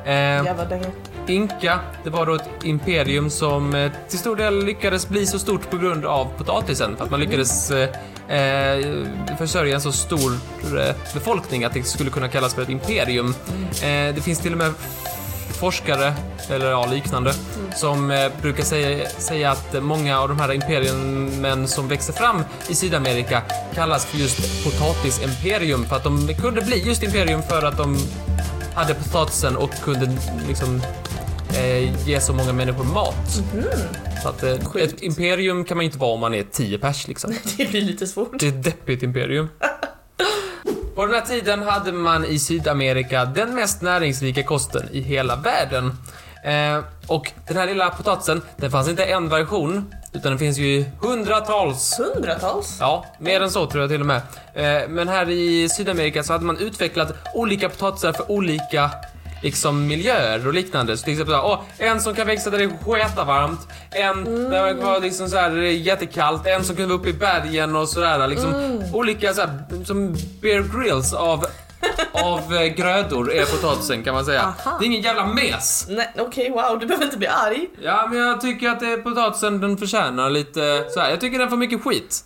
Eh, Jävla dänga. Inka, det var då ett imperium som eh, till stor del lyckades bli så stort på grund av potatisen. För att man lyckades eh, eh försörja en så stor eh, befolkning att det skulle kunna kallas för ett imperium. Eh, det finns till och med forskare, eller ja, liknande, som eh, brukar säga, säga att många av de här imperiumen som växer fram i Sydamerika kallas för just potatisimperium för att de kunde bli just imperium för att de hade potatisen och kunde liksom eh, ge så många människor mat. Så att, eh, ett imperium kan man inte vara om man är 10 pers liksom. <laughs> Det blir lite svårt. Det är ett deppigt imperium. <laughs> På den här tiden hade man i Sydamerika den mest näringsrika kosten i hela världen. Eh, och den här lilla potatisen, det fanns inte en version, utan det finns ju hundratals Hundratals? Ja, mer än så tror jag till och med. Eh, men här i Sydamerika så hade man utvecklat olika potatisar för olika liksom miljöer och liknande. Så till exempel så här, åh, en som kan växa där det är sketavarmt, en där det var liksom så här, är jättekallt, en som kunde vara uppe i bergen och sådär. Liksom olika så här, som Bear Grylls av, av eh, grödor är potatisen kan man säga. Aha. Det är ingen jävla mes. Nej, okej, wow, du behöver inte bli arg. Ja, men jag tycker att det potatisen den förtjänar lite så här. Jag tycker den får mycket skit.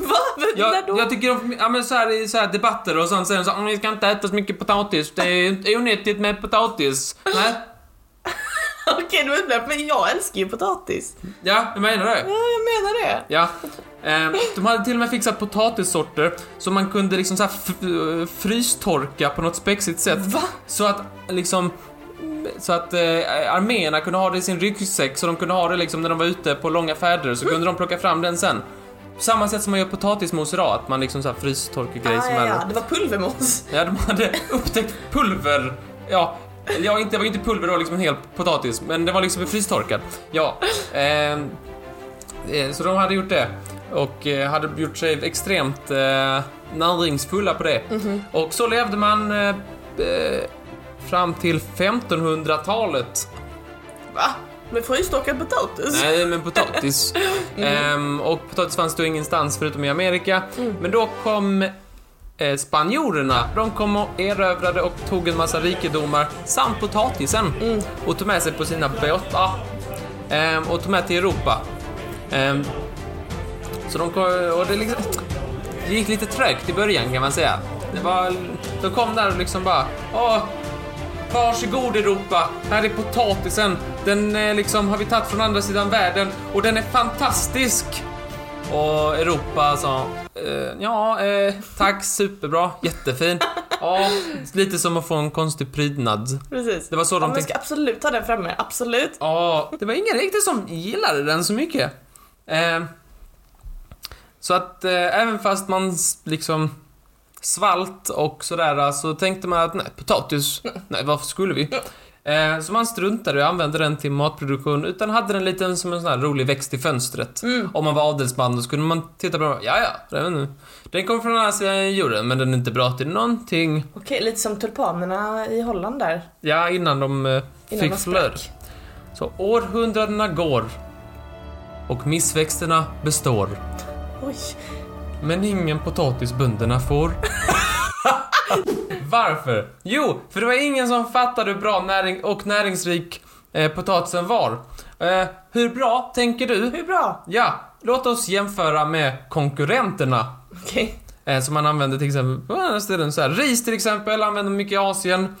Va? Men när Jag, då? jag tycker de, ja men så här, i så här debatter och sånt säger de så här, "Mm, vi ska inte äta så mycket potatis, det är onyttigt med potatis. Nej, <laughs> Okej, du är men jag älskar ju potatis. ja, jag menar det. Ja, jag menar det. Ja. Eh, de hade till och med fixat potatissorter som man kunde liksom så här frystorka på något spexigt sätt. Va? Så att liksom så att eh, arméerna kunde ha det i sin ryggsäck så de kunde ha det liksom när de var ute på långa färder så kunde de plocka fram den sen. Samma sätt som man gör potatismos idag, att man liksom så här frystorkar grejer Ah, som ja, är ja, det var pulvermos. <laughs> Ja, de hade upptäckt pulver. Ja, ja inte, det var inte pulver, det var liksom en hel potatis, men det var liksom frystorkad. Ja, ehm, eh, så de hade gjort det. Och eh, hade gjort sig extremt eh, näringsfulla på det. Och så levde man eh, eh, fram till 1500-talet. Va? Med frystorkad potatis? Nej, men potatis. <laughs> Ehm, och potatis fanns då ingenstans förutom i Amerika. Men då kom eh, spanjorerna. De kom och erövrade och tog en massa rikedomar samt potatisen och tog med sig på sina båtar ehm, och tog med till Europa. Ehm, så de kom, och det, liksom, det gick lite trögt i början kan man säga. Det var, de kom där och liksom bara, åh, Varsågod Europa, här är potatisen. Den eh, liksom har vi tagit från andra sidan världen och den är fantastisk. Och Europa sa, eh, ja, eh, tack, superbra, jättefin. <laughs> Ja, lite som att få en konstig prydnad. Precis. Det var så ja, de men tänkte. ska absolut ha den framme, absolut. Ja, det var ingen riktigt som gillade den så mycket. Eh, så att eh, även fast man liksom svalt och sådär så tänkte man att nej, potatis, nej varför skulle vi? Eh, så man struntade i att använda den till matproduktion utan hade den lite som en sån här rolig växt i fönstret. Om man var adelsman då skulle man titta på den och ja ja, den, den kommer från andra sidan jorden men den är inte bra till någonting. Okej, lite som tulpanerna i Holland där. Ja, innan de eh, Innan fick flöd. Så århundradena går och missväxterna består. Oj. Men ingen potatis bönderna får. <laughs> Varför? Jo, för det var ingen som fattade hur bra näring och näringsrik eh, potatisen var. Eh, hur bra, tänker du? Hur bra? Ja, låt oss jämföra med konkurrenterna. Okej. Eh, som man använder till exempel på andra ställen. Så här, ris till exempel använder mycket i Asien.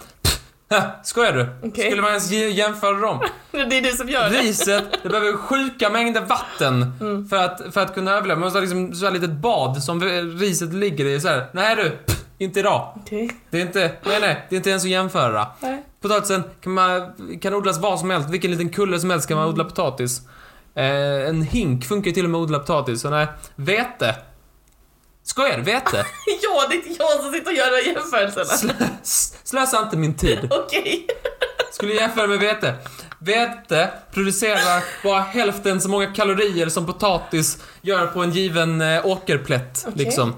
Ha, skojar du? Okej. Skulle man ens jämföra dem? <laughs> Det är du som gör det. Riset, det behöver sjuka mängder vatten Mm. för, att, för att kunna överleva. Man måste ha liksom så här litet bad som riset ligger i. Så här, nej du, pff, inte idag. Okej. Det är inte, nej nej, det är inte ens att jämföra. Nej. Potatisen kan, man, kan odlas var som helst, vilken liten kulle som helst kan man odla potatis. Eh, en hink funkar till och med att odla potatis, så nej. Vete. Skojar du? Vete? <laughs> Ja, det är inte jag som sitter och gör de jämförelserna. Slösa inte min tid. <laughs> Okej. Skulle jämföra med vete. Vete producerar bara hälften så många kalorier som potatis gör på en given eh, åkerplätt. Okej. Liksom.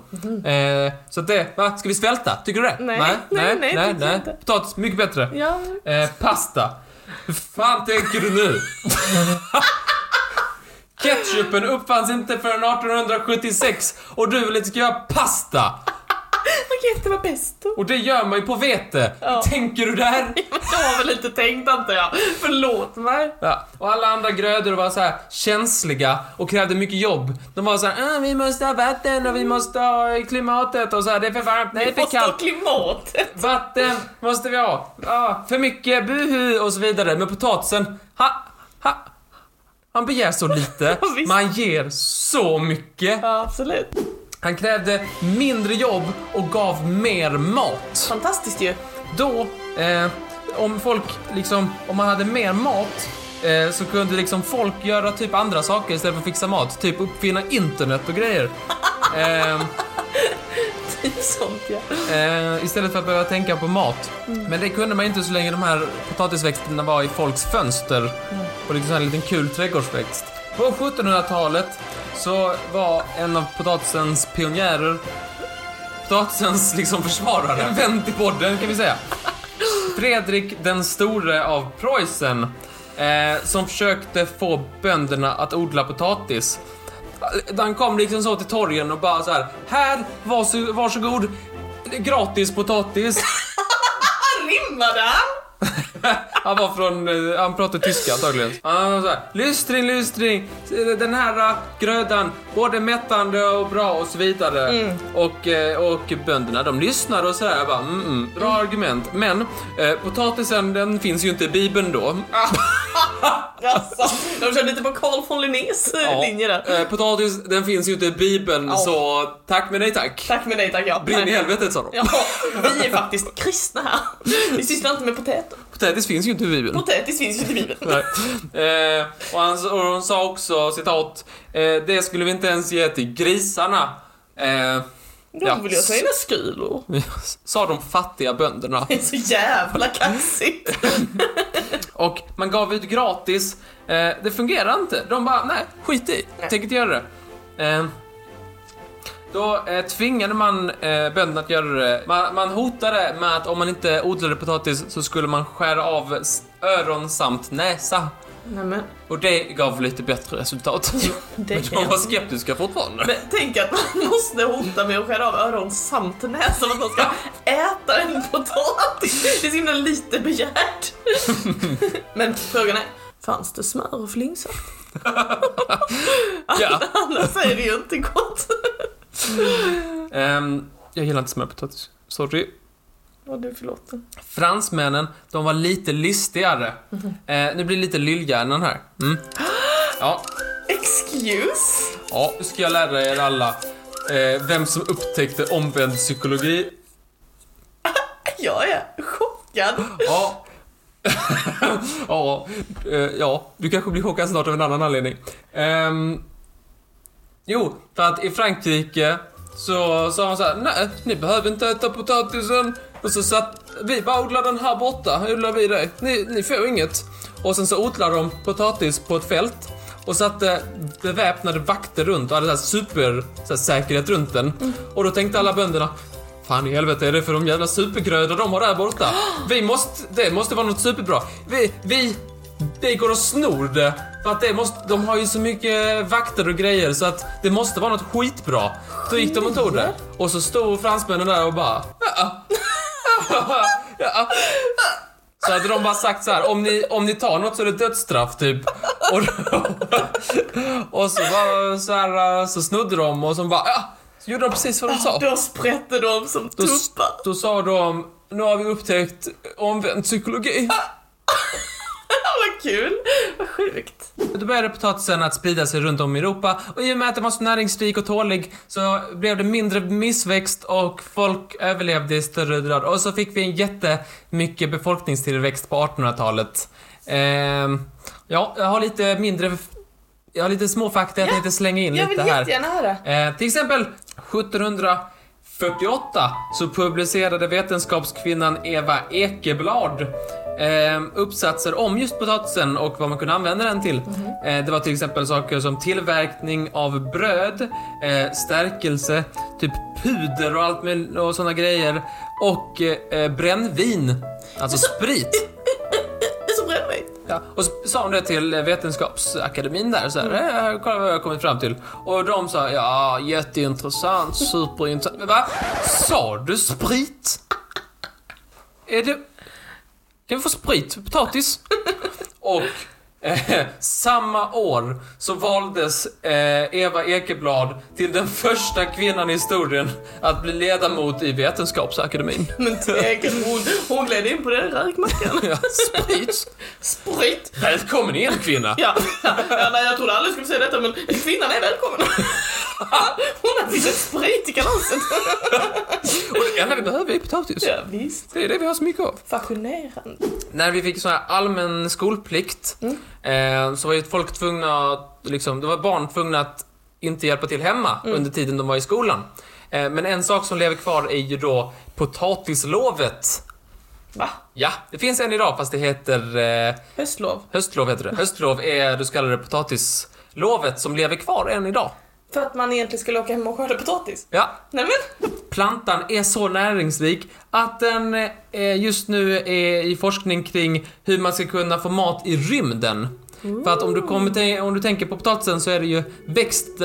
Eh, så att det, va? Ska vi svälta? Tycker du det? Nej. nej, Nej, nej, nej, jag inte. Potatis, mycket bättre. Ja. Eh, pasta. Hur fan tänker du nu? <laughs> Ketchupen uppfanns inte förrän 1876 och du vill att det ska göra pasta. Det var pesto. Och det gör man ju på vete. Ja. Hur tänker du där? <laughs> Jag har väl inte tänkt antar jag. Förlåt mig. Ja, och alla andra grödor var så här känsliga och krävde mycket jobb. De var så här, ah, vi måste ha vatten och vi måste ha klimatet och så här, det är för varmt, nej det är Vi för måste ha kallt. klimatet. Vatten måste vi ha. Ja, för mycket, buhu och så vidare. Men potatisen, ha, han begär så lite, <laughs> visst. man ger så mycket. Ja, absolut. Han krävde mindre jobb och gav mer mat. Fantastiskt ju. Då, eh, om folk liksom, om man hade mer mat eh, så kunde liksom folk göra typ andra saker istället för att fixa mat. Typ uppfinna internet och grejer. <laughs> Eh, Typ sånt ja. eh, istället för att behöva tänka på mat. Men det kunde man inte så länge de här potatisväxterna var i folks fönster. På liksom en liten kul trädgårdsväxt. På 1700-talet så var en av potatisens pionjärer potatisens liksom försvarare. En vän till podden kan vi säga. Fredrik den store av Preussen. Eh, som försökte få bönderna att odla potatis. Han kom liksom så till torgen och bara så här. Här, varså- varsågod. Gratis potatis. <laughs> Rimmade han? <laughs> Han var från, eh, han pratade tyska antagligen. Han var såhär, lystring, lystring, den här eh, grödan, både mättande och bra och så vidare. Och, eh, och bönderna, de lyssnar och sådär, jag bara, mm, mm, bra argument. Men eh, potatisen, den finns ju inte i bibeln då. <laughs> <laughs> Alltså, de kör lite på Carl von Linnés eh, linje där. Eh, potatis, den finns ju inte i bibeln, Ja. så tack men nej tack. Tack men nej tack ja. Brinn i helvetet sa de. Ja, vi är faktiskt kristna här. Vi sysslar inte med potäter. Potatis finns ju inte i bibeln. Potätis finns ju inte i Bibeln. <laughs> Nej. Eh, och, han, och hon sa också, citat, eh, det skulle vi inte ens ge till grisarna. Eh, Då Ja. vill jag ta in en skulor. sa de fattiga bönderna. Det är så jävla kaxigt. <laughs> Och man gav ut gratis. Eh, det fungerar inte. De bara, nej, skit i. Nej. Tänker inte göra det. Eh, då eh, tvingade man eh, bönderna att göra det. Man, man hotade med att om man inte odlade potatis så skulle man skära av öron samt näsa. Nej men, Och det gav lite bättre resultat. <laughs> det Men de var skeptiska fortfarande. Men tänk att man <laughs> måste hota med att skära av öron samt näsan för att man ska äta en potatis. Det är så himla lite begärt. <laughs> Men frågan är, fanns det smör och flingsaft? Ja. Annars är det ju inte gott. Ehm, jag gillar inte smörpotatis. Sorry. Vad du förlåten. Fransmännen, de var lite listigare. Eh, nu blir det lite lillhjärnan här. Mm. Ja, Excuse? ja, nu ska jag lära er alla eh, vem som upptäckte omvänd psykologi. <laughs> Jag är chockad. Ja. <laughs> ja, eh, ja, du kanske blir chockad snart av en annan anledning. Ehm, jo, för att i Frankrike så sa de så här: nej, ni behöver inte äta potatisen. Och så satt, vi bara odlar den här borta, odlar vi det. Ni, ni får inget. Och sen så odlade de potatis på ett fält och satte beväpnade vakter runt och hade så här super så här, säkerhet runt den. Och då tänkte alla bönderna, Fan i helvete är det för de jävla supergrödor de har där borta? <gasps> Vi måste, det måste vara något superbra. Vi, vi, vi går och snor det För att det måste, de har ju så mycket vakter och grejer så att det måste vara något skitbra. Då gick de och tog det. Och så stod fransmännen där och bara ja. <laughs> ja. Så hade de bara sagt så här, om ni, om ni tar något så är det dödsstraff typ. Och, och så, bara, så, här, så snodde de och så bara ja. Så gjorde de precis vad de sa. Då sprätte de som Då, tuppar. då sa de, nu har vi upptäckt omvänd psykologi. <laughs> Vad kul! Vad sjukt. Då började potatisen att sprida sig runt om i Europa och i och med att den var så näringsrik och tålig så blev det mindre missväxt och folk överlevde i större grad. Och så fick vi en jättemycket befolkningstillväxt på 1800-talet. Ehm, ja, jag har lite mindre... Jag har lite småfakta jag Ja, tänkte slänga in Jag vill lite här. jättegärna höra. Eh, till exempel 1748 så publicerade vetenskapskvinnan Eva Ekeblad eh, uppsatser om just potatisen och vad man kunde använda den till. Eh, det var till exempel saker som tillverkning av bröd, eh, stärkelse, typ puder och allt med, och såna grejer och eh, brännvin, alltså sprit. Ja, och så sa hon det till Vetenskapsakademin där, så här, eh, kolla vad jag har kommit fram till. Och de sa, ja, jätteintressant, superintressant. Men va? Sa du sprit? Är det... Kan vi få sprit potatis? <laughs> Och eh, samma år så valdes eh, Eva Ekeblad till den första kvinnan i historien att bli ledamot i Vetenskapsakademin. Men Tegel, hon, hon gled in på den rökmackan. Ja, sprit? Sprit! Välkommen in kvinna! Ja, ja, nej, jag trodde aldrig skulle säga detta men kvinnan är välkommen. Hon har fixat sprit i kalaset. Och det enda vi behöver är potatis. Ja, visst. Det är det vi har så mycket av. Fascinerande. När vi fick sån här allmän skolplikt eh, så var ju folk tvungna liksom, det var barn tvungna att inte hjälpa till hemma under tiden de var i skolan. Eh, men en sak som lever kvar är ju då potatislovet. Va? Ja, det finns en idag fast det heter eh, Höstlov? höstlov heter det. Höstlov är det så kallade potatislovet som lever kvar än idag. För att man egentligen skulle åka hem och skörda potatis? Ja, Nej men. Plantan är så näringsrik att den eh, just nu är i forskning kring hur man ska kunna få mat i rymden. För att om du, kommer om du tänker på potatisen så är det ju växt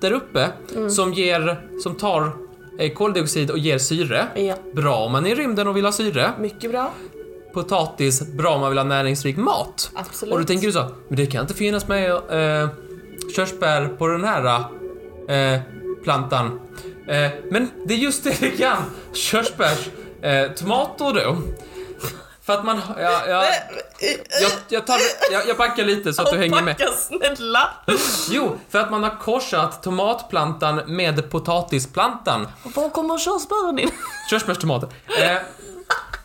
där, uppe som, ger, som tar eh, koldioxid och ger syre. Ja. Bra om man är i rymden och vill ha syre. Mycket bra. Potatis, bra om man vill ha näringsrik mat. Absolut. Och då tänker du så, men det kan inte finnas med eh, körsbär på den här eh, plantan. Eh, men det är just det <laughs> det kan. Körsbärs, eh, tomater då. För att man, ja, ja, jag, jag, tar, jag, jag backar lite så att du hänger med. Snälla. Jo, för att man har korsat tomatplantan med potatisplantan. Var kommer körsbären in? Körsbärstomater.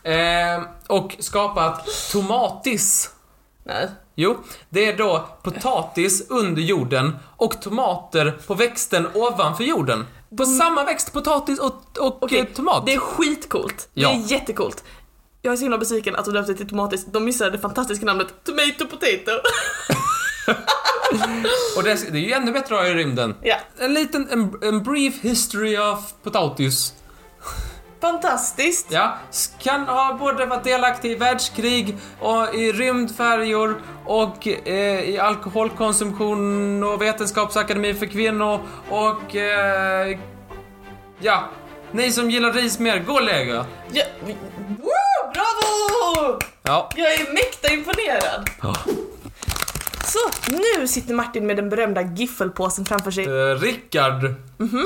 Eh, eh, och skapat tomatis. Nej. Jo, det är då potatis under jorden och tomater på växten ovanför jorden. På samma växt, potatis och, och eh, tomat. Det är skitcoolt. Ja. Det är jättecoolt. Jag är så himla besviken att de döpte till tomatis. De missade det fantastiska namnet Tomato Potato. <laughs> Och det, är- det är ju ännu bättre att ha i rymden. ja, En liten, en, en brief history of potatis. Fantastiskt. Ja, kan ha både varit delaktig i världskrig och i rymdfärjor och eh, i alkoholkonsumtion och vetenskapsakademi för kvinnor och eh, ja, ni som gillar ris mer, gå och lägga. Ja, vi- woo, bravo! Ja. Jag är mäkta imponerad. Ja. Så, nu sitter Martin med den berömda giffelpåsen framför sig. Eh, Rickard,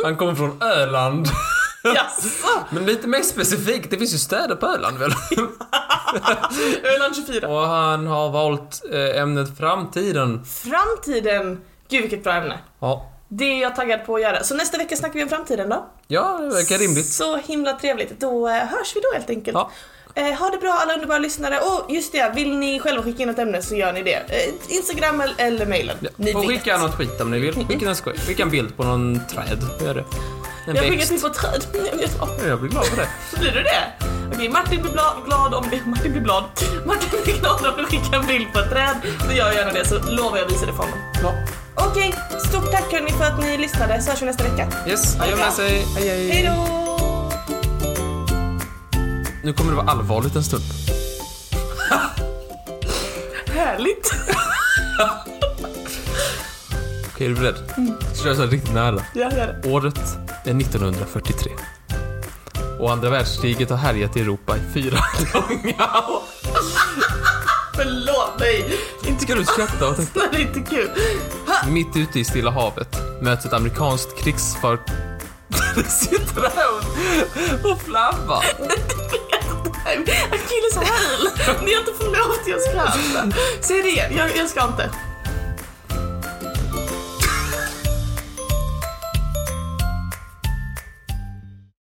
han kommer från Öland. <laughs> Jaså? Men lite mer specifikt, det finns ju städer på Öland väl? <laughs> Öland 24. och han har valt eh, ämnet framtiden. Framtiden. Gud vilket bra ämne. Ja, Det är jag taggad på att göra. Så nästa vecka snackar vi om framtiden då. ja det verkar rimligt. Så himla trevligt. Då eh, hörs vi då helt enkelt. Ja. Eh, ha det bra alla underbara lyssnare. Och just det, vill ni själva skicka in ett ämne så gör ni det. Eh, Instagram eller, eller mailen. Ni och vet. skicka något skit om ni vill. Skicka en, skicka en bild på någon träd. Gör det. Jag växt. till på träd. <laughs> Ja, Jag blir glad för det. Blir du det? Okej, Martin blir glad om. Martin blir glad. <laughs> Martin blir glad om du skickar en bild på ett träd. Så gör jag gärna det så lovar jag att visa det för honom. Ja. Okej, stort tack hörni för att ni lyssnade. Så hörs vi nästa vecka. Yes, adjö med sig. Hej, hej. Hej då! Nu kommer det vara allvarligt en stund. <laughs> Härligt! Okej, är du beredd? Ska jag köra riktigt nära? Ja, gör det. Året är 1943. Och andra världskriget har härjat i Europa i fyra <laughs> långa år. <laughs> Förlåt, nej. Inte ska du skratta tänka. Det är inte kul. Mitt ute i Stilla havet möts ett amerikanskt krigsfartyg... <laughs> Det sitter där och, och flabbar. Akilles häl. Ni har inte fått lov till att skratta. Säg det igen, jag, jag ska inte.